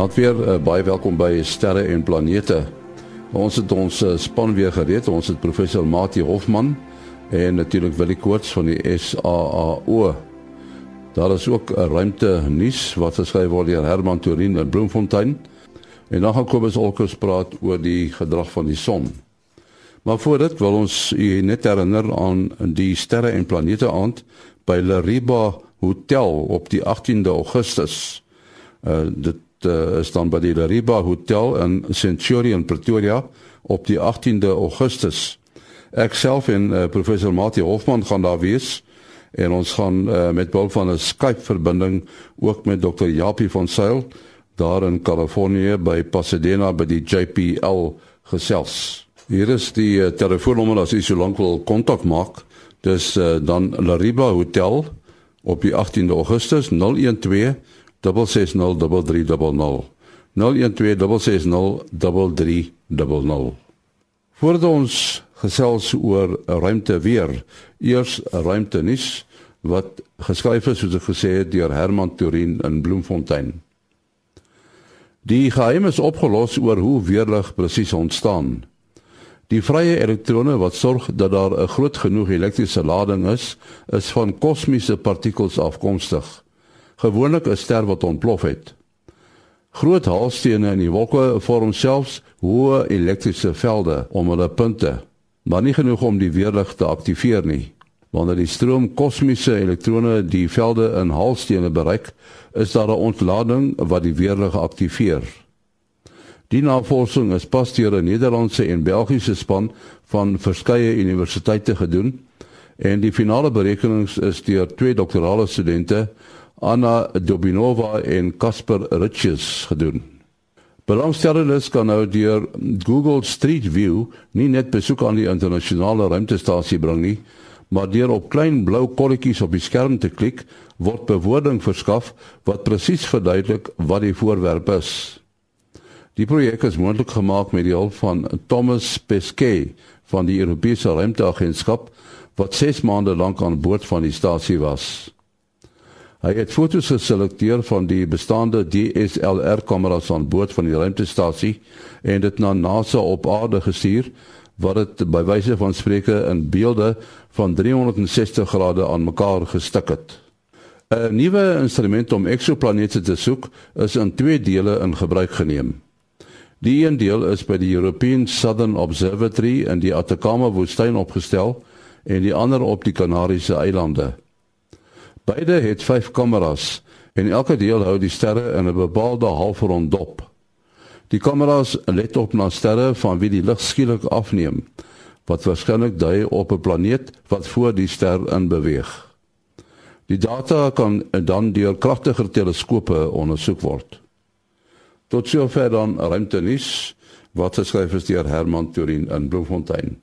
Goeienaand weer, uh, baie welkom by Sterre en Planete. Ons het ons uh, span weer gereed. Ons het professor Mati Hofman en natuurlik Willie Koorts van die SAAO. Daar is ook 'n ruimte nuus wat geskryf word deur Herman Torin in Bloemfontein. En dan gaan Kobus Olkers praat oor die gedrag van die son. Maar voor dit wil ons u net herinner aan die Sterre en Planete aand by Lariba Hotel op die 18de Augustus. Uh dit uh, is dan by die Lariba Hotel in Centurion Pretoria op die 18de Augustus. Ek self en uh, professor Mati Hofman gaan daar wees en ons gaan uh, met behulp van 'n Skype verbinding ook met Dr. Japie van Sail daar in Kalifornië by Pasadena by die JPL gesels. Hier is die uh, telefoonnommer as u so lank wil kontak maak. Dis uh, dan Lariba Hotel op die 18de Augustus 012 06060300 Voordat ons gesels oor ruimte weer, eers ruimte nuus wat geskryf is soos ek gesê het deur Herman Turin in Bloemfontein. Die geheim is opgelos oor hoe weerlig presies ontstaan. Die vrye elektrone wat sorg dat daar 'n groot genoeg elektriese lading is, is van kosmiese partikels afkomstig gewoonlik 'n ster wat ontplof het. Groot haalstene in die wolke vorm selfs hoë elektriese velde om hulle punte, maar nie genoeg om die weerlig te aktiveer nie. Wanneer die stroom kosmiese elektrone die velde in haalstene bereik, is daar 'n ontlading wat die weerlig aktiveer. Die navorsing is pas deur 'n Nederlandse en Belgiese span van verskeie universiteite gedoen en die finale berekenings is deur twee doktorale studente Anna Dobinova en Casper Riches gedoen. Belangstellendes kan nou deur Google Street View nie net besoek aan die internasionale ruimtestasie bring nie, maar deur op klein blou kolletjies op die skerm te klik, word bewoording verskaf wat presies verduidelik wat die voorwerp is. Die projek is moontlik gemaak met die hulp van Thomas Pesquet van die Europese Ruimteagentskap wat 6 maande lank aan boord van die stasie was. Hy het foto's geselekteer van die bestaande DSLR-kameras aan boord van die ruimtestasie en dit na NASA op aarde gestuur wat dit by wyse van spreuke in beelde van 360 grade aan mekaar gestik het. 'n Nuwe instrument om eksoplanete te soek is in twee dele in gebruik geneem. Die een deel is by die European Southern Observatory in die Atacama woestyn opgestel en die ander op die Kanariese eilande. Beide het 5 kameras en elke deel hou die sterre in 'n bepaalde halfrond dop. Die kameras let op na sterre van wie die lig skielik afneem, wat waarskynlik dui op 'n planeet wat voor die ster in beweeg. Die data kan dan deur kragtiger teleskope ondersoek word. Tot sover dan ruimtenis wat geskryf is deur Herman Turin in Bloemfontein.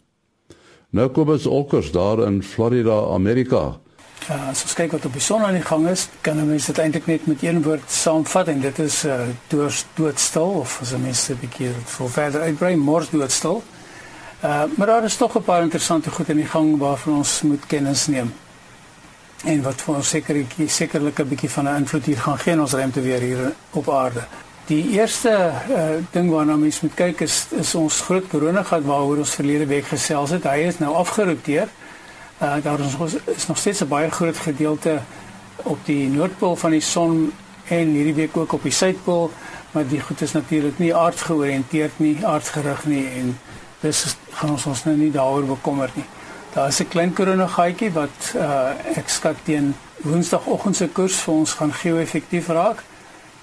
Nou kom ons okkers daar in Florida, Amerika. Uh, as ons kyk wat op die son aan die gang is, kan mense dit eintlik net met een woord saamvat en dit is uh dood doodstil of as mense 'n bietjie vir verder uitbrei, mors doodstil. Uh maar daar is tog 'n paar interessante goed in die gang waarvan ons moet kennis neem. En wat vir ons seker sekerlik 'n bietjie van 'n invloed hier gaan gee in ons ruimte weer hier op aarde. Die eerste uh ding waarna mense moet kyk is is ons groot koronagat waaroor ons verlede week gesels het. Hy is nou afgeroteer. Uh, daar is, is nog steeds 'n baie groot gedeelte op die noordpool van die son en hierdie week ook op die suidpool, maar die goed is natuurlik nie aardgeoriënteerd nie, aardgerig nie en dis gaan ons ons nou nie daaroor bekommer nie. Daar is 'n klein koronagatjie wat uh, ek skat teen Woensdagoggend se koers vir ons gaan geo-effektief raak.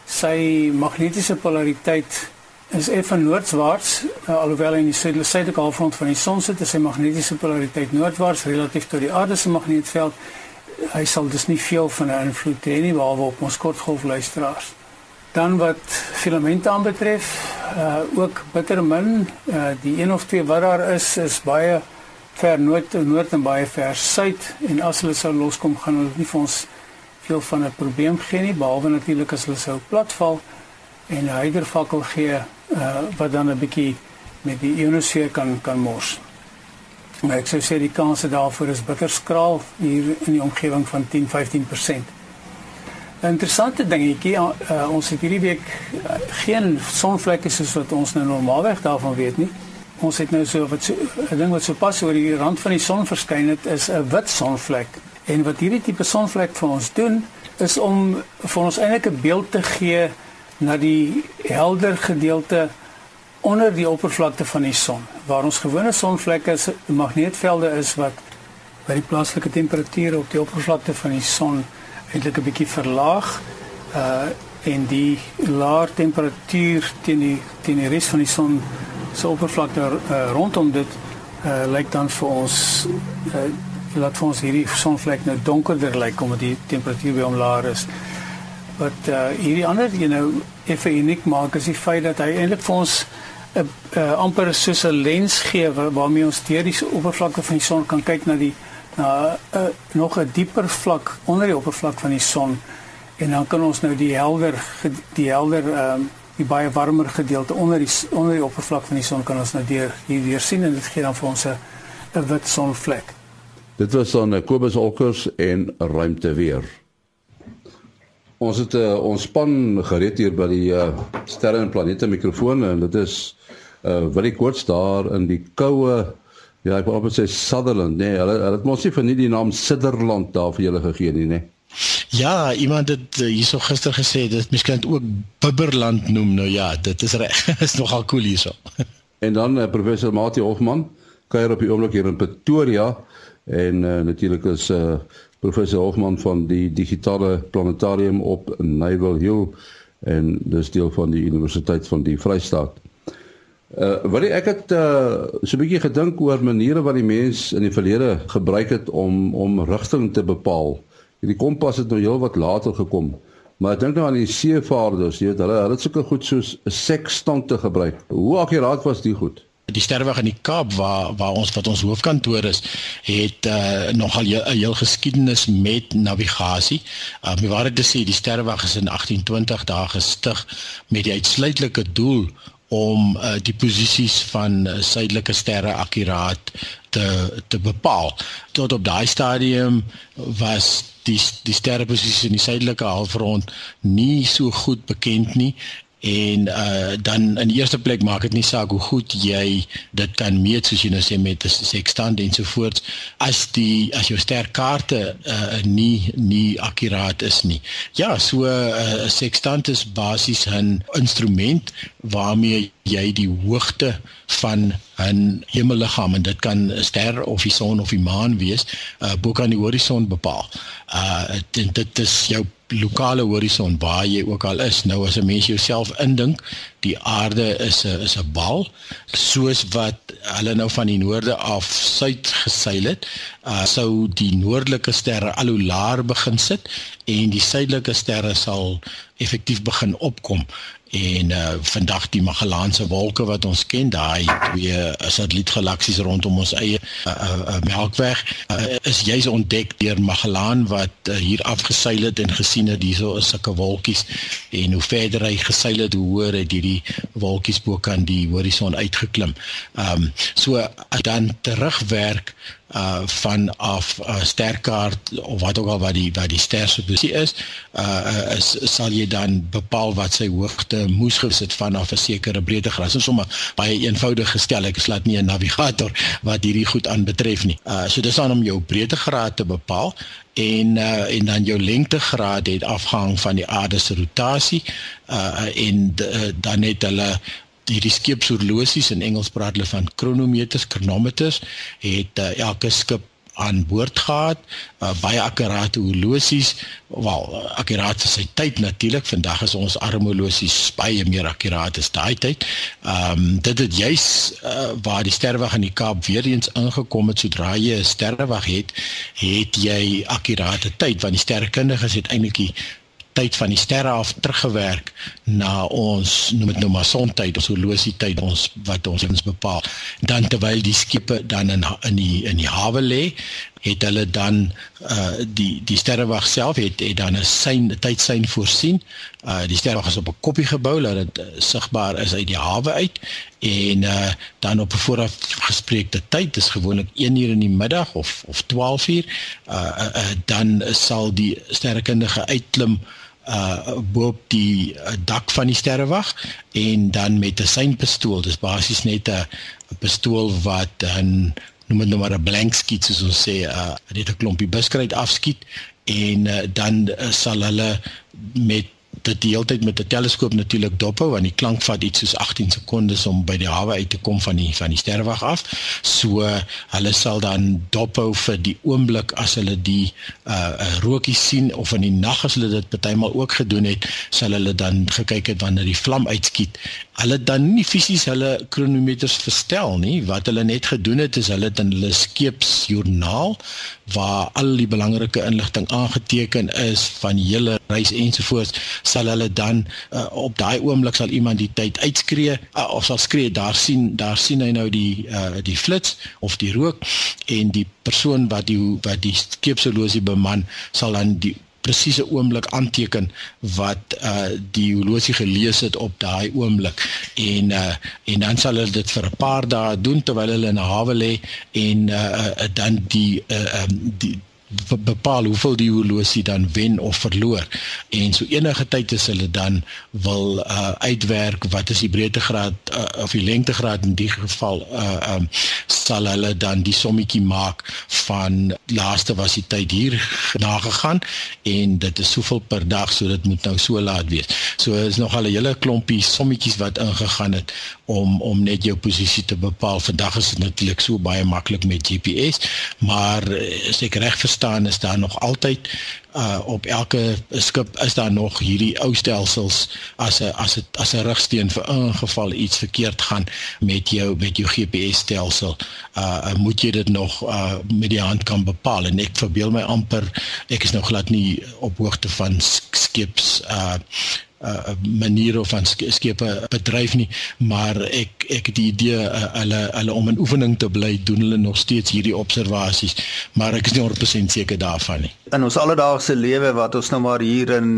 Sy magnetiese polariteit is effe noordwaarts uh, alhoewel in die suidelike halfrond van die son sit is sy magnetiese polariteit noordwaarts relatief tot die aarde se magnetveld hy sal dus nie veel van 'n invloed hê nie behalwe op ons kortgolfluisteraars. Dan wat filamente aanbetref uh, ook bitter min. Uh, die een of twee wat daar is is baie ver noord noord en baie ver suid. En as hulle sou loskom gaan hulle nie vir ons veel van 'n probleem gee nie behalwe natuurlik as hulle sou platval en hydervakkel gee uh, wat dan 'n bietjie met die ionosfeer kan kan mors. Maar ek sou sê die kanse daarvoor is bitter skraal hier in die omgewing van 10-15%. 'n Interessante dingetjie, uh, ons het hierdie week uh, geen sonvlekke soos wat ons nou normaalweg daarvan weet nie. Ons het nou so wat so 'n ding wat so pas oor die rand van die son verskyn het is 'n wit sonvlek. En wat hierdie tipe sonvlek vir ons doen is om vir ons eintlik 'n beeld te gee na die helder gedeelte onder die oppervlakte van die son. Waar ons gewone sonvlekke is, magneetvelde is wat by die plaaslike temperature op die oppervlakte van die son eintlik 'n bietjie verlaag uh en die laer temperatuur teen die teen die res van die son se oppervlakte uh, rondom dit uh lyk dan vir ons uh laat vir ons hierdie sonvlek nou donkerder lyk omdat die temperatuur by hom laer is. Wat uh hierdie ander jy nou effe uniek maak is die feit dat hy eintlik vir ons 'n uh, amper soos 'n lens gee waarmee ons deur die oppervlakte van die son kan kyk na die na 'n uh, nog 'n dieper vlak onder die oppervlak van die son en dan kan ons nou die helder die helder ehm um, die baie warmer gedeelte onder die onder die oppervlak van die son kan ons nou deur hier weer sien en dit gee dan vir ons 'n wit sonvlek. Dit was dan Kobus Olkers en ruimte weer. Ons het uh, ons span gereed hier by die uh, sterre en planete mikrofoon en dit is uh wat ek kort daar in die koue ja ek wou op sê Sutherland nee hulle hulle het mos nie vir nie die naam Sutherland daar vir julle gegee nie nê Ja, iemand het hierso gister gesê dit miskien ook Bibberland noem nou ja, dit is reg. is nogal cool hierso. en dan uh, professor Mati Hofman kuier op die oomblik hier in Pretoria en uh, natuurlik is uh, professor Hofman van die digitale planetarium op Naval Hill en dis deel van die Universiteit van die Vrystaat. Uh wat ek het uh so 'n bietjie gedink oor maniere wat die mens in die verlede gebruik het om om rigting te bepaal. Hierdie kompas het nou heel wat later gekom. Maar ek dink nou aan die seevaarders, jy weet, hulle hulle het sulke goed soos 'n sekstant te gebruik. Hoe akkuraat was die goed? Die sterweg in die Kaap waar waar ons wat ons hoofkantoor is, het uh nogal 'n heel geskiedenis met navigasie. Uh my ware te sê die sterweg is in 1820 daar gestig met die uitsluitlike doel om uh, die posisies van uh, suidelike sterre akkuraat te te bepaal. Tot op daai stadium was die die sterreposisies in die suidelike halfrond nie so goed bekend nie en uh dan in eerste plek maak dit nie saak hoe goed jy dit kan meet soos jy nou sê met 'n sextant en so voort as die as jou sterkaarte uh nie nie akkuraat is nie. Ja, so 'n uh, sextant is basies 'n instrument waarmee jy die hoogte van 'n hemelliggaam en dit kan 'n ster of die son of die maan wees, uh bo kan die horison bepaal. Uh dit, dit is jou lokale horison waar jy ook al is. Nou as 'n mens jouself indink, die aarde is 'n is 'n bal, soos wat hulle nou van die noorde af suid geseil het, uh, sou die noordelike sterre al hoe laer begin sit en die suidelike sterre sal effektief begin opkom en uh vandag die Magellaanse wolke wat ons ken daai twee uh, satellietgalaksies rondom ons eie uh, uh, uh, Melkweg uh, is juis ontdek deur Magellaan wat uh, hier afgeseil het en gesien het hierso is sulke wolkies en hoe verder hy geseil het hoe hoër het hierdie wolkies bo kan die horison uitgeklim. Um, so dan terugwerk uh van af 'n uh, sterkaart of wat ook al wat die wat die ster se posisie is uh is sal jy dan bepaal wat sy hoogte moes gesit vanaf 'n sekere breedtegraad. Dit is sommer baie eenvoudig gestel. Ek slaat nie 'n navigator wat hierdie goed aanbetref nie. Uh so dis dan om jou breedtegraad te bepaal en uh, en dan jou lengtegraad het afhang van die aarde se rotasie uh en uh, dan het hulle hierdie skeepshorlosies in Engels praat hulle van chronometers, chronometers, het uh, elke skip aan boord gehad, uh, baie akkurate horlosies, wel akkurate sy tyd natuurlik. Vandag is ons armhorlosies baie meer akkuraat as daai tyd. Ehm um, dit het juis uh, waar die sterrewag in die Kaap weer eens ingekom het sodra jy 'n sterrewag het, het jy akkurate tyd want die sterrekundiges het eintlik die tyd van die sterre af teruggewerk na ons noem dit nou maar sontyd ons horlosie tyd ons wat ons ons bepaal. Dan terwyl die skepe dan in in die in die hawe lê het hulle dan uh die die sterrewag self het het dan 'n sein tydsein voorsien. Uh die sterrewag is op 'n koppie gebou dat dit uh, sigbaar is uit die hawe uit. En uh dan op 'n vooraf gespreekte tyd dis gewoonlik 1 uur in die middag of of 12 uur uh, uh, uh dan sal die sterrekundige uitklim uh bo op die uh, dak van die sterrewag en dan met 'n seinpistool. Dis basies net 'n pistool wat dan noem dit nou maar 'n blank skiet soos ons sê, uh net 'n klompie buskruit afskiet en uh, dan uh, sal hulle met dit die hele tyd met 'n teleskoop natuurlik dophou want die klank vat iets soos 18 sekondes om by die hawe uit te kom van die van die sterrewag af. So hulle sal dan dophou vir die oomblik as hulle die uh, uh rookie sien of in die nag as hulle dit partymal ook gedoen het, sal hulle dan gekyk het wanneer die vlam uitskiet. Hulle dan nie fisies hulle kronometers verstel nie. Wat hulle net gedoen het is hulle het in hulle skeepsjoernaal waar al die belangrike inligting aangeteken is van hele reis ensovoorts sal hulle dan uh, op daai oomblik sal iemand die tyd uitskree uh, of sal skree daar sien daar sien hy nou die uh, die flits of die rook en die persoon wat die wat die skeepshorlosie beman sal dan die presiese oomblik aanteken wat uh die horlosie gelees het op daai oomblik. En uh en dan sal hulle dit vir 'n paar dae doen terwyl hulle in 'n hawe lê en uh, uh dan die uh um, die bepaal hoeveel die horlosie dan wen of verloor. En so enige tyd as hulle dan wil uh, uitwerk wat is die breedtegraad uh, of die lengtegraad in die geval uh, um, sal hulle dan die sommetjie maak van laaste was die tyd hier nagegaan en dit is soveel per dag so dit moet nou so laat wees. So is nog al 'n hele klompie sommetjies wat ingegaan het om om net jou posisie te bepaal. Vandag is dit natuurlik so baie maklik met GPS maar as ek reg verstaan is daar nog altyd uh op elke skip is daar nog hierdie ou stelsels as 'n as 'n as 'n rigsteen vir ingeval iets verkeerd gaan met jou met jou GPS stelsel. Uh moet jy dit nog uh met die hand kan bepaal. En ek verbeel my amper ek is nog glad nie op hoogte van skeps uh uh maniere van skepe bedryf nie maar ek ek het die idee uh, hulle hulle om in oefening te bly doen hulle nog steeds hierdie observasies maar ek is nie 100% seker daarvan nie. In ons alledaagse lewe wat ons nou maar hier in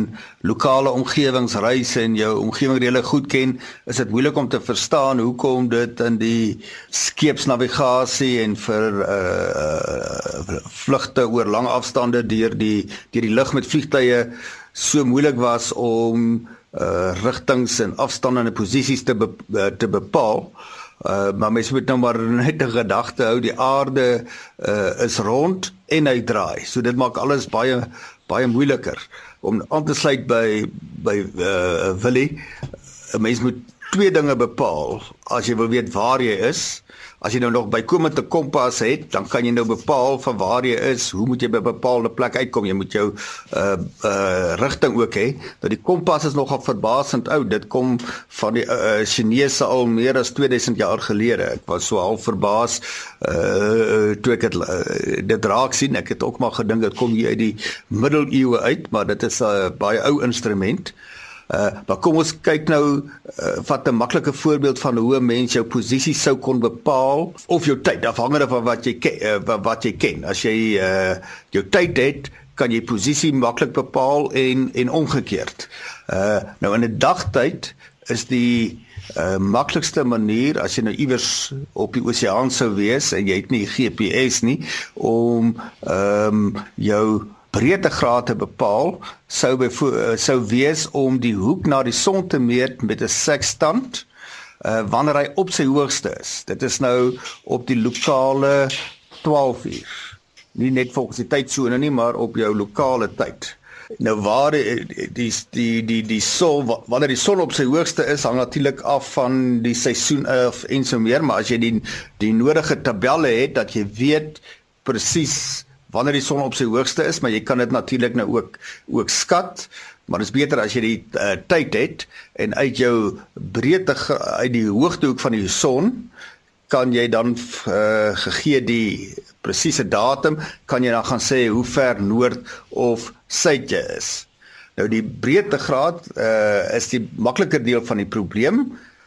lokale omgewings reis en jou omgewing regtig goed ken is dit moeilik om te verstaan hoekom dit in die skeepsnavigasie en vir uh vlugte oor lang afstande deur die deur die lug met vliegtye so moeilik was om uh rigtings en afstande en posisies te be, uh, te bepaal. Uh maar mens moet nou maar net 'n gedagte hou die aarde uh is rond en hy draai. So dit maak alles baie baie moeiliker om aan te sluit by by uh Willie. 'n Mens moet twee dinge bepaal as jy wil weet waar jy is. As jy nou nog bykomend 'n kompas het, dan kan jy nou bepaal van waar jy is, hoe moet jy by 'n bepaalde plek uitkom? Jy moet jou uh uh rigting ook hê. Nou die kompas is nogal verbasend oud. Dit kom van die uh, Chinese al meer as 2000 jaar gelede. Ek was so half verbaas uh toe ek dit uh, dit raak sien. Ek het ook maar gedink dit kom hier uit die middeleeue uit, maar dit is 'n uh, baie ou instrument. Uh maar kom ons kyk nou uh, vat 'n maklike voorbeeld van hoe 'n mens jou posisie sou kon bepaal of jou tyd afhangende van wat jy ken, uh, wat jy ken. As jy uh jou tyd het, kan jy posisie maklik bepaal en en omgekeerd. Uh nou in 'n dagtyd is die uh maklikste manier as jy nou iewers op die oseaan sou wees en jy het nie GPS nie om ehm um, jou breedtegraad te bepaal sou eh, sou wees om die hoek na die son te meet met 'n sekstant uh, wanneer hy op sy hoogste is. Dit is nou op die lokale 12 uur. Nie net volgens die tydsone nie, maar op jou lokale tyd. Nou waar die die die die, die son wanneer die son op sy hoogste is hang natuurlik af van die seisoen of en so meer, maar as jy die die nodige tabelle het dat jy weet presies wanneer die son op sy hoogste is, maar jy kan dit natuurlik nou ook ook skat. Maar dit is beter as jy die uh, tyd het en uit jou breedte uit die hoogtehoek van die son kan jy dan uh, gegee die presiese datum kan jy dan gaan sê hoe ver noord of suid jy is. Nou die breedtegraad uh, is die makliker deel van die probleem.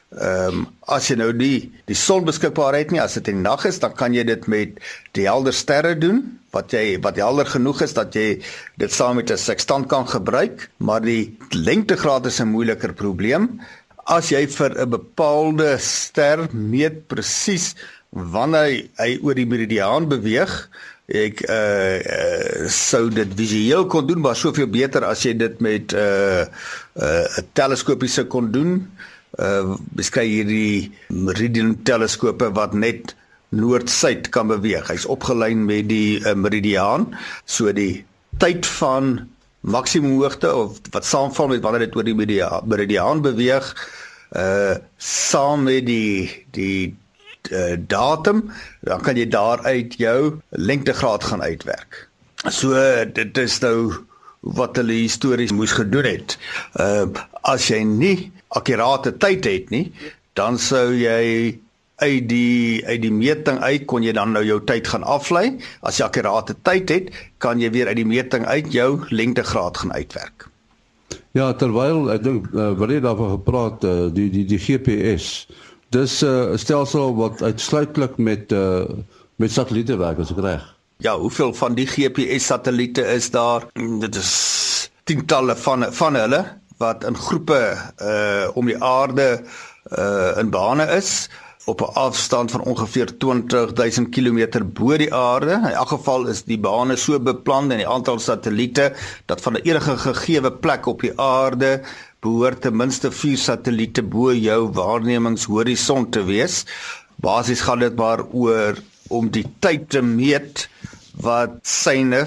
Ehm um, as jy nou die die son beskikbaar het nie as dit in die nag is dan kan jy dit met die helder sterre doen wat jy wat helder genoeg is dat jy dit saam met 'n sekstant kan gebruik maar die lengtegraad is 'n moeiliker probleem as jy vir 'n bepaalde ster meet presies wanneer hy, hy oor die meridiaan beweeg ek uh, uh sou dit visueel kon doen maar soveel beter as jy dit met 'n uh, uh, teleskopiese kon doen. Uh beskryf hierdie meridian teleskope wat net noord-suid kan beweeg. Hy's opgelyn met die uh, meridiaan, so die tyd van maksimum hoogte of wat saamval met wanneer dit oor die meridiaan beweeg uh saam met die die uh, datum dan kan jy daaruit jou lengtegraad gaan uitwerk. So dit is nou wat hulle histories moes gedoen het. Uh as jy nie akkurate tyd het nie, dan sou jy uit die uit die meting uit kon jy dan nou jou tyd gaan aflei. As jy akkurate tyd het, kan jy weer uit die meting uit jou lengtegraad gaan uitwerk. Ja, terwyl ek dink uh, wat jy daarvan gepraat uh, die die die GPS. Dis eh, 'n uh, stelsel wat uitsluitlik met uh, met satelliete werk, as ek reg. Ja, hoeveel van die GPS satelliete is daar? Mm, dit is tientalle van van hulle wat in groepe uh om die aarde uh in bane is op 'n afstand van ongeveer 20000 km bo die aarde. In elk geval is die bane so beplan en die aantal satelliete dat van enige gegeewe plek op die aarde behoort ten minste 4 satelliete bo jou waarnemingshorison te wees. Basies gaan dit maar oor om die tyd te meet wat syne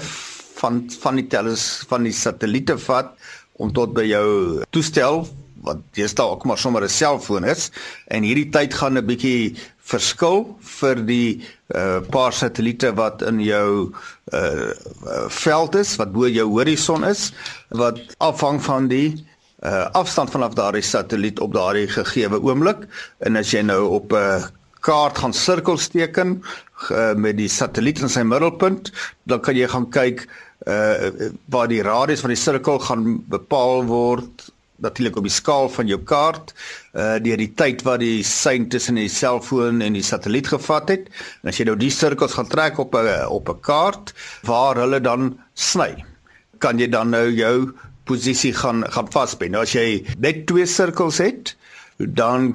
van van die tellers van die satelliete vat om tot by jou toestel wat deesdae ook maar sommer 'n selfoon is en hierdie tyd gaan 'n bietjie verskil vir die uh, paar satelliete wat in jou uh, veld is wat bo jou horison is wat afhang van die uh, afstand vanaf daardie satelliet op daardie gegeewe oomblik. En as jy nou op 'n uh, kaart gaan sirkels teken uh, met die satelliet in sy middelpunt dan kan jy gaan kyk uh waar die radius van die sirkel gaan bepaal word natuurlik op die skaal van jou kaart uh deur die tyd wat die sein tussen die selfoon en die satelliet gevat het. En as jy nou die sirkels gaan trek op 'n op 'n kaart waar hulle dan sny, kan jy dan nou jou posisie gaan gaan vasbin. Nou as jy net twee sirkels het, dan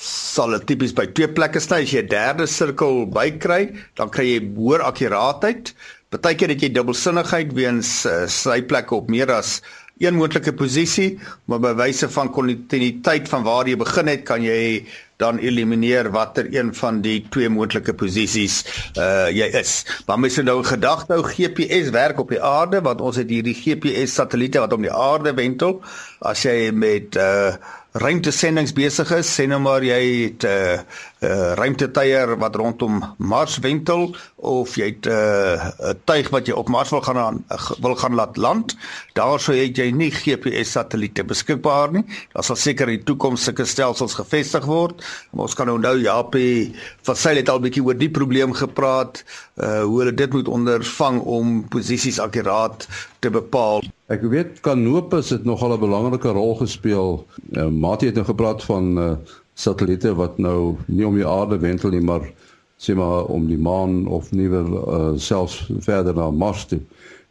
sal dit tipies by twee plekke sny. As jy 'n derde sirkel bykry, dan kry jy hoër akkuraatheid. Partykeer het jy dubbelsinnigheid weens uh, sy plekke op meer as een moontlike posisie, maar by wyse van kontinuïteit van waar jy begin het, kan jy dan elimineer watter een van die twee moontlike posisies uh jy is. Maar mens moet nou gedagte hou GPS werk op die aarde want ons het hierdie GPS satelliete wat om die aarde wentel. As jy met uh ruimtesendings besig is, sê nou maar jy het uh, uh, ruimtetuier wat rondom Mars wentel of jy het 'n uh, tuig wat jy op Mars wil gaan aan, wil gaan laat land, daarso het jy nie GPS satelliete beskikbaar nie. Daar sal seker in die toekoms sulke stelsels gevestig word. Maar ons kan nou nou Japie van sy het al bietjie oor die probleem gepraat, uh hoe hulle dit moet ondervang om posisies akkuraat te bepaal. Ek weet Canopus het nogal 'n belangrike rol gespeel. Uh, Mati het nou gepraat van uh, satelliete wat nou nie om die aarde wentel nie, maar sê maar om die maan of nie wel uh, selfs verder na Mars toe.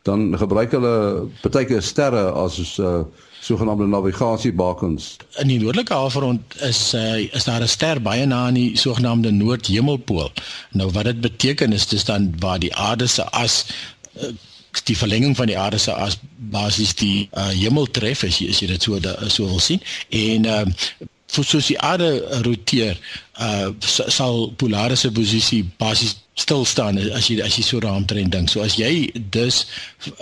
Dan gebruik hulle baie sterre as uh, sogenaamde navigasiebakens. In die noordelike halfrond is uh, is daar 'n ster baie na aan die sogenaamde noordhemelpool. Nou wat dit beteken is dis dan waar die aarde se as uh, die verlenging van die aarde se as basies die uh, hemel tref as jy as jy dit so da, so wil sien en uh, soos die aarde roteer uh, sal Polaris se posisie basies stil staan as jy as jy so raamtrend dink. So as jy dus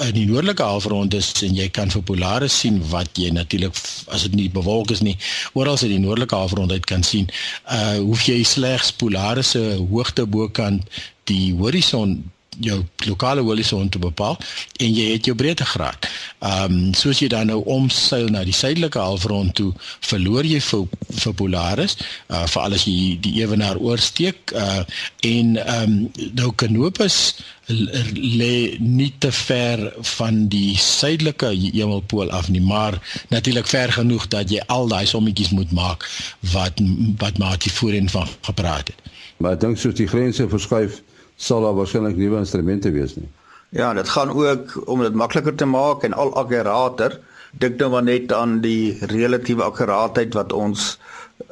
in die noordelike halfrond is en jy kan vir Polaris sien wat jy natuurlik as dit nie bewolk is nie, oral in die noordelike halfrond uit kan sien, uh hoef jy slegs Polaris se hoogte bokant die horison jou lokale horison te bepaal en jy het jou breedtegraad. Ehm um, soos jy dan nou omseil na die suidelike halfrond toe, verloor jy vir vir Polaris, uh vir alles jy die ewenaar oorsteek uh en ehm um, nou Canopus lê nie te ver van die suidelike hemelpool af nie, maar natuurlik ver genoeg dat jy al daai sommetjies moet maak wat wat Mati voorheen van gepraat het. Maar ek dink soos die grense verskuif sal daar waarskynlik nuwe instrumente wees nie. Ja, dit gaan ook om dit makliker te maak en al akkurater. Dink nou maar net aan die relatiewe akkuraatheid wat ons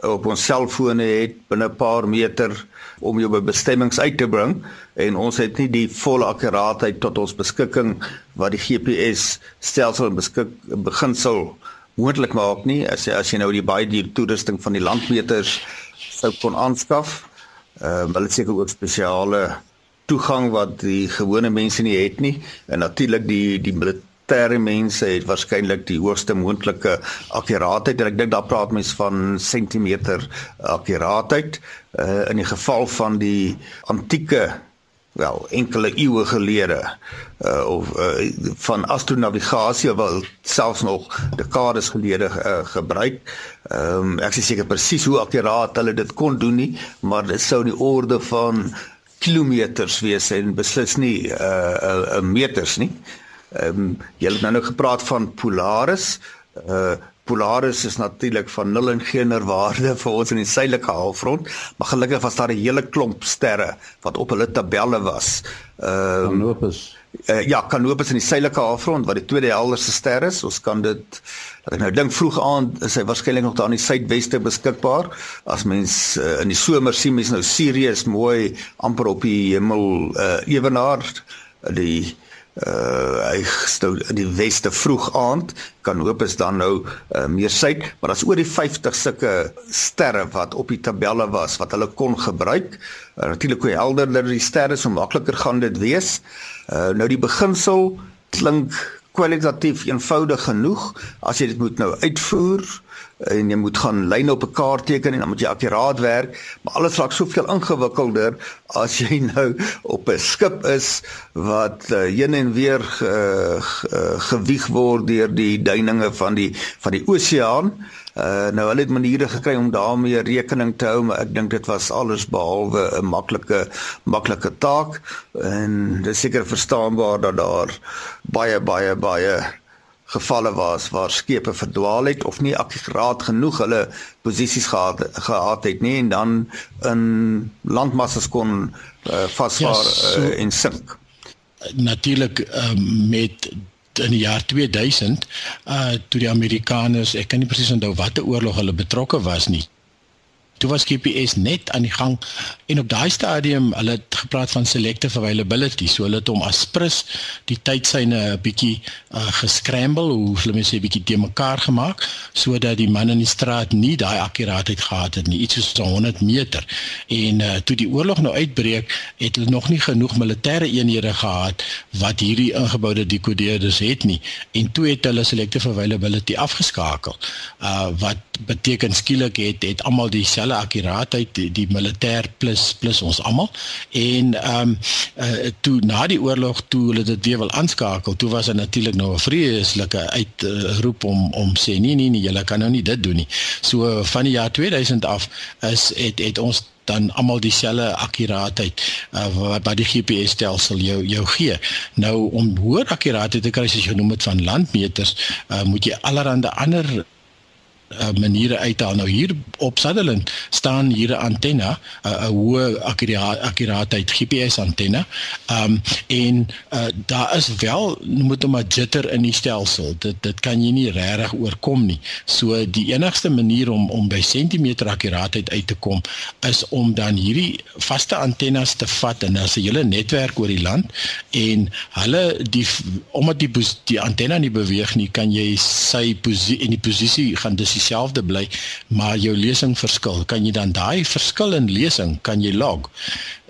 op ons selfone het binne 'n paar meter om jou by bestemmings uit te bring en ons het nie die volle akkuraatheid tot ons beskikking wat die GPS stelsel beskik beginsel moontlik maak nie as as jy nou die baie duur toerusting van die landmeters sou kon aanskaf. Ehm uh, hulle seker ook spesiale toegang wat die gewone mense nie het nie. En natuurlik die die militêre mense het waarskynlik die hoogste moontlike akkuraatheid. En ek dink daar praat mens van sentimeter akkuraatheid. Uh, in die geval van die antieke wel enkele eeue gelede uh, of uh, van astronavigasie wel selfs nog dekades gelede uh, gebruik. Ehm um, ek is seker presies hoe akkuraat hulle dit kon doen nie, maar dit sou in die orde van kilometers wees en beslis nie uh uh, uh meters nie. Ehm um, jy het nou nou gepraat van Polaris. Uh Polaris is natuurlik van nul en geen waarde vir ons in die suidelike halfrond, maar gelukkig was daar 'n hele klomp sterre wat op hulle tabelle was. Ehm um, Canopus. Uh, ja, Canopus in die suidelike halfrond wat die tweede helderste ster is. Ons kan dit dat ek nou dink vroeg aand is hy waarskynlik nog daar in die suidweste beskikbaar. As mens uh, in die somer sien mens nou Sirius mooi amper op die hemel uh, ewenaar die uh hy stou in die weste vroeg aand. Kan hoop is dan nou uh, meer suid maar daar's oor die 50 sulke sterre wat op die tabelle was wat hulle kon gebruik. Uh, natuurlik hoe helderder die sterre so makliker gaan dit wees. Uh nou die beginsel klink kwalitatief eenvoudig genoeg. As jy dit moet nou uitvoer en jy moet gaan lyne op 'n kaart teken en dan moet jy akkuraat werk, maar alles raak soveel ingewikkelder as jy nou op 'n skip is wat uh, heen en weer uh, gewieg word deur die duininge van die van die oseaan. Uh, nou hulle het maniere gekry om daarmee rekening te hou, maar ek dink dit was alles behalwe 'n maklike maklike taak en dit is seker verstaanbaar dat daar baie baie baie gevalle was waar skepe verdwaal het of nie akkuraat genoeg hulle posisies gehad gehad het nie en dan in landmassas kon uh, vasvaar ja, so, uh, en sink. Natuurlik uh, met in die jaar 2000 uh toe die Amerikaners ek kan nie presies onthou watter oorlog hulle betrokke was nie Toe was GPS net aan die gang en op daai stadium hulle het gepraat van selective availability. So hulle het hom aspris die tydsyne 'n bietjie uh, gescramble hoe hulle mense 'n bietjie te mekaar gemaak sodat die man in die straat nie daai akkuraatheid gehad het nie iets soos 100 meter. En uh, toe die oorlog nou uitbreek het hulle nog nie genoeg militêre eenhede gehad wat hierdie ingeboude dekodeerders het nie. En toe het hulle selective availability afgeskakel. Uh, wat beteken skielik het het almal dieselfde akkuraatheid die, die militêr plus plus ons almal en ehm um, uh, toe na die oorlog toe hulle dit weer wil aanskakel toe was dit natuurlik nou 'n vreeslike uitroep om om sê nee nee nee julle kan nou nie dit doen nie so van die jaar 2000 af is het het ons dan almal dieselfde akkuraatheid uh, wat by die GPS stelsel jou jou gee. Nou om hoër akkuraatheid te kry as jy genoem het van landmeters, uh, moet jy allerlei ander uh, maniere uithaal. Nou hier op Sutherland staan hier 'n antenna, 'n uh, hoë akkuraatheid GPS antenna. Ehm um, en uh, daar is wel moet hom 'n jitter in die stelsel. Dit dit kan jy nie regtig oorkom nie. So die enigste manier om om by sentimeter akkuraatheid uit te kom is om dan hierdie vaste antennes te vat en as 'n hele netwerk oor die land en hulle die omdat die die antenna nie beweeg nie, kan jy sy posisie en die posisie gaan dis dieselfde bly, maar jou lesing verskil. Kan jy dan daai verskil in lesing kan jy log?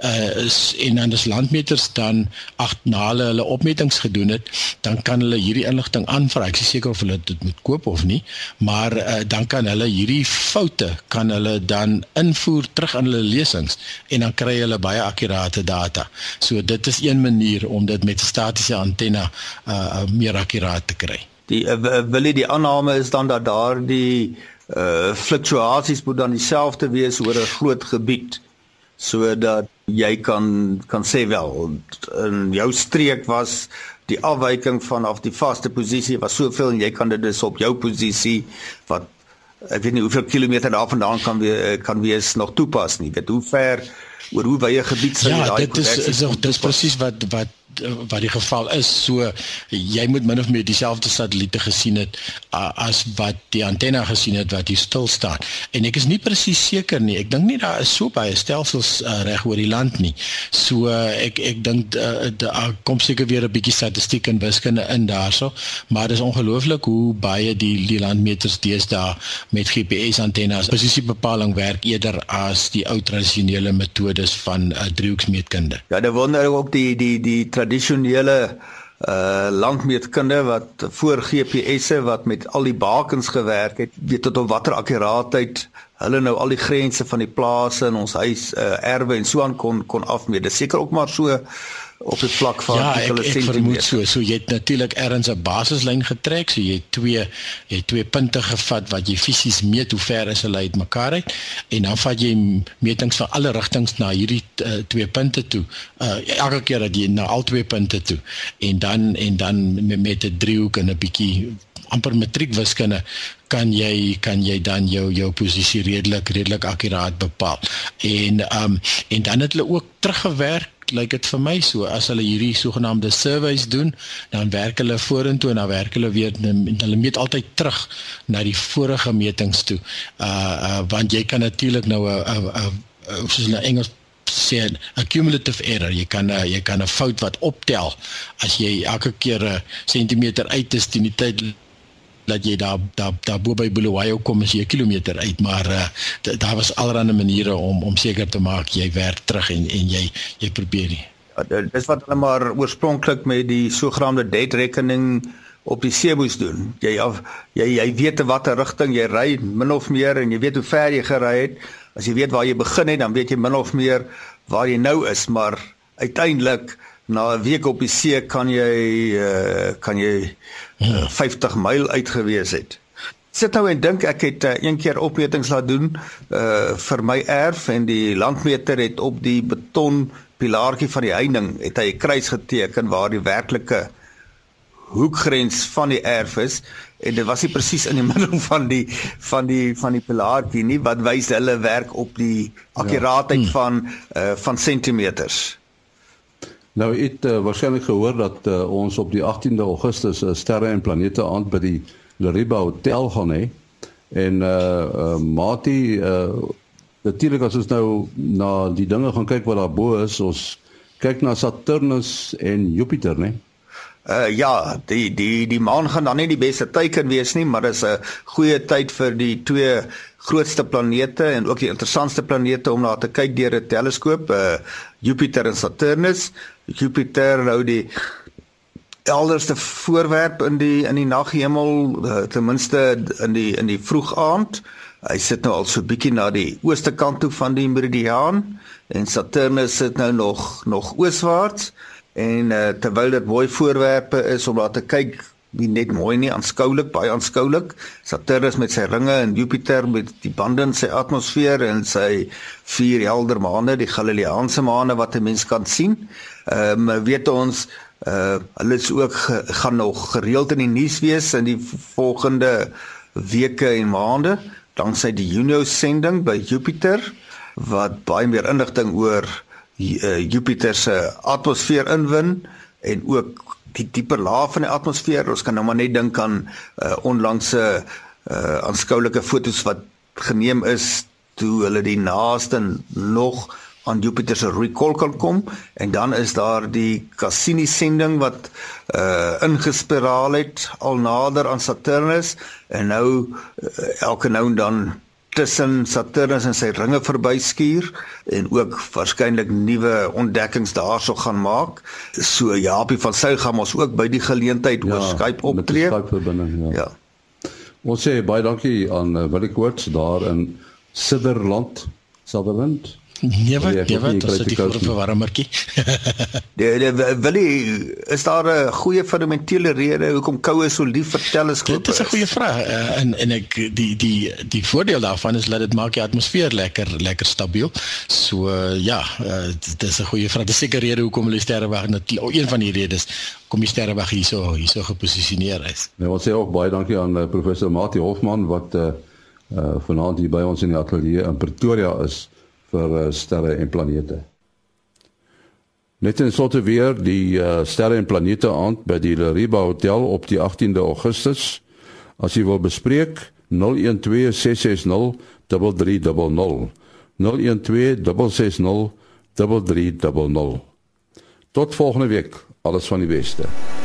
Uh is en dan as landmeters dan ag na hulle hulle opmetings gedoen het, dan kan hulle hierdie inligting aanvra. Ek is seker of hulle dit moet koop of nie, maar uh dan kan hulle hierdie foute kan hulle dan invoer terug in hulle lesings en dan kry hulle baie akkurate data. So dit is een manier om dit met statiese antenna uh meer akkuraat te kry die uh, wil die aanname is dan dat daar die uh fluktuasies moet dan dieselfde wees oor 'n groot gebied sodat jy kan kan sê wel in jou streek was die afwyking vanaf die vaste posisie was soveel en jy kan dit dus op jou posisie wat ek weet nie hoeveel kilometer daarvandaan kan weer kan wees nog toepas nie. Weet hoe ver oor hoe wye gebied sou ja, daai Ja dit is is, is presies wat wat wat die geval is. So jy moet min of meer dieselfde satelliete gesien het uh, as wat die antenne gesien het wat hier stil staan. En ek is nie presies seker nie. Ek dink nie daar is so baie stelsels uh, reg oor die land nie. So uh, ek ek dink uh, daar kom seker weer 'n bietjie statistiek en wiskunde in daarso, maar dit is ongelooflik hoe baie die die landmeters deesdae met GPS antennes posisiebepaling werk eerder as die ou tradisionele metodes van uh, driehoeksmeetkunde. Ja, dan wonder ek ook die die die tradisionele uh landmeetkunde wat voor GPS'e wat met al die bakens gewerk het, weet tot op watter akkuraatheid hulle nou al die grense van die plase in ons huis uh erwe en so aan kon kon afmeet. Dis seker ook maar so op die vlak van ja, ek, ek vermoed so. So jy het natuurlik ergens 'n basislyn getrek so jy het twee jy het twee punte gevat wat jy fisies meet hoe ver is hulle uitmekaar uit en dan vat jy metings van alle rigtings na hierdie uh, twee punte toe. Uh, elke keer dat jy na al twee punte toe. En dan en dan met 'n driehoek en 'n bietjie amper matriekwiskunde kan jy kan jy dan jou jou posisie redelik redelik akkuraat bepaal. En um en dan het hulle ook teruggewerk lyk dit vir my so as hulle hierdie sogenaamde surveys doen, dan werk hulle vorentoe en dan werk hulle weer en hulle meet altyd terug na die vorige metings toe. Uh uh want jy kan natuurlik nou 'n 'n soos in Engels sê 'n cumulative error. Jy kan uh, jy kan 'n fout wat optel as jy elke keer 'n sentimeter uit is teen die tyd dat jy daar daar daar bo by Bulawayo kom as jy 'n kilometer uit maar uh, daar was allerlei maniere om om seker te maak jy werk terug en en jy jy probeer nie. Ja, dis wat hulle maar oorspronklik met die sogenaamde dead reckoning op die see moes doen. Jy af jy jy weet watter rigting jy ry min of meer en jy weet hoe ver jy gery het. As jy weet waar jy begin het, dan weet jy min of meer waar jy nou is, maar uiteindelik na 'n week op die see kan jy uh, kan jy uh, 50 myl uitgewees het. Sit nou en dink ek het uh, een keer opmetings laat doen uh vir my erf en die landmeter het op die beton pilaartjie van die heining het hy 'n kruis geteken waar die werklike hoekgrens van die erf is en dit was nie presies in die middel van die van die van die pilaartjie nie wat wys hulle werk op die akkuraatheid ja. van uh van sentimeters. Nou het uh, waarskynlik gehoor dat uh, ons op die 18de Augustus uh, sterre en planete aand by die Lariba Hotel gaan hê. En uh, uh Mati uh natuurlik as ons nou na die dinge gaan kyk wat daar bo is, ons kyk na Saturnus en Jupiter, né? Uh ja, die die die maan gaan dan nie die beste teiken wees nie, maar dis 'n goeie tyd vir die twee grootste planete en ook die interessantste planete om na te kyk deur 'n teleskoop, uh Jupiter en Saturnus. Jupiter nou die elderste voorwerp in die in die naghemel uh, ten minste in die in die vroeg aand. Hy sit nou al so bietjie na die ooste kant toe van die meridiaan en Saturnus sit nou nog nog ooswaarts en uh, terwyl dit mooi voorwerpe is om daar te kyk nie net mooi nie aanskoulik baie aanskoulik Saturnus met sy ringe en Jupiter met die bande in sy atmosfeer en sy vier helder maane die Galileaanse maane wat 'n mens kan sien. Ehm um, weet ons uh hulle is ook ge, gaan nog gereeld in die nuus wees in die volgende weke en maande danksy die Juno sending by Jupiter wat baie meer inligting oor uh, Jupiter se atmosfeer inwin en ook die dieper laag van die atmosfeer. Ons kan nou maar net dink aan uh, onlangse uh, aanskoulike fotos wat geneem is toe hulle die naaste nog aan Jupiter se recall kan kom en dan is daar die Cassini sending wat uh ingespiraal het al nader aan Saturnus en nou uh, elke nou en dan tussen Saturnus en sy ringe verbyskuur en ook waarskynlik nuwe ontdekkings daarso gaan maak. So Japie van Sail gaan ons ook by die geleentheid ja, oor Skype optree. Skype verbinding, ja. ja. Ons sê baie dankie aan uh, Willie Koorts daar in Sutherland, Sutherland. Nee, wat, nee, wat, dit is die voor verwarmertjie. die, die, wil jy, is daar 'n goeie fundamentele rede hoekom koue so lief vir teleskope? Dit is 'n goeie vraag. Uh, en en ek die die die voordeel daarvan is dat dit maak die atmosfeer lekker lekker stabiel. So uh, ja, uh, dit is 'n goeie vraag. Dis seker rede hoekom hulle sterrewag net een van die redes kom die sterrewag hierso hierso geposisioneer is. Nou ons sê ook baie dankie aan uh, professor Mati Hofman wat uh, uh vanaand hier by ons in die ateljee in Pretoria is vir uh, sterre en planete. Net in slotte weer die uh, sterre en planete aand by die Lariba Hotel op die 18de Augustus. As jy wil bespreek 012 660 3300 012 660 3300 Tot volgende week. Alles van die beste.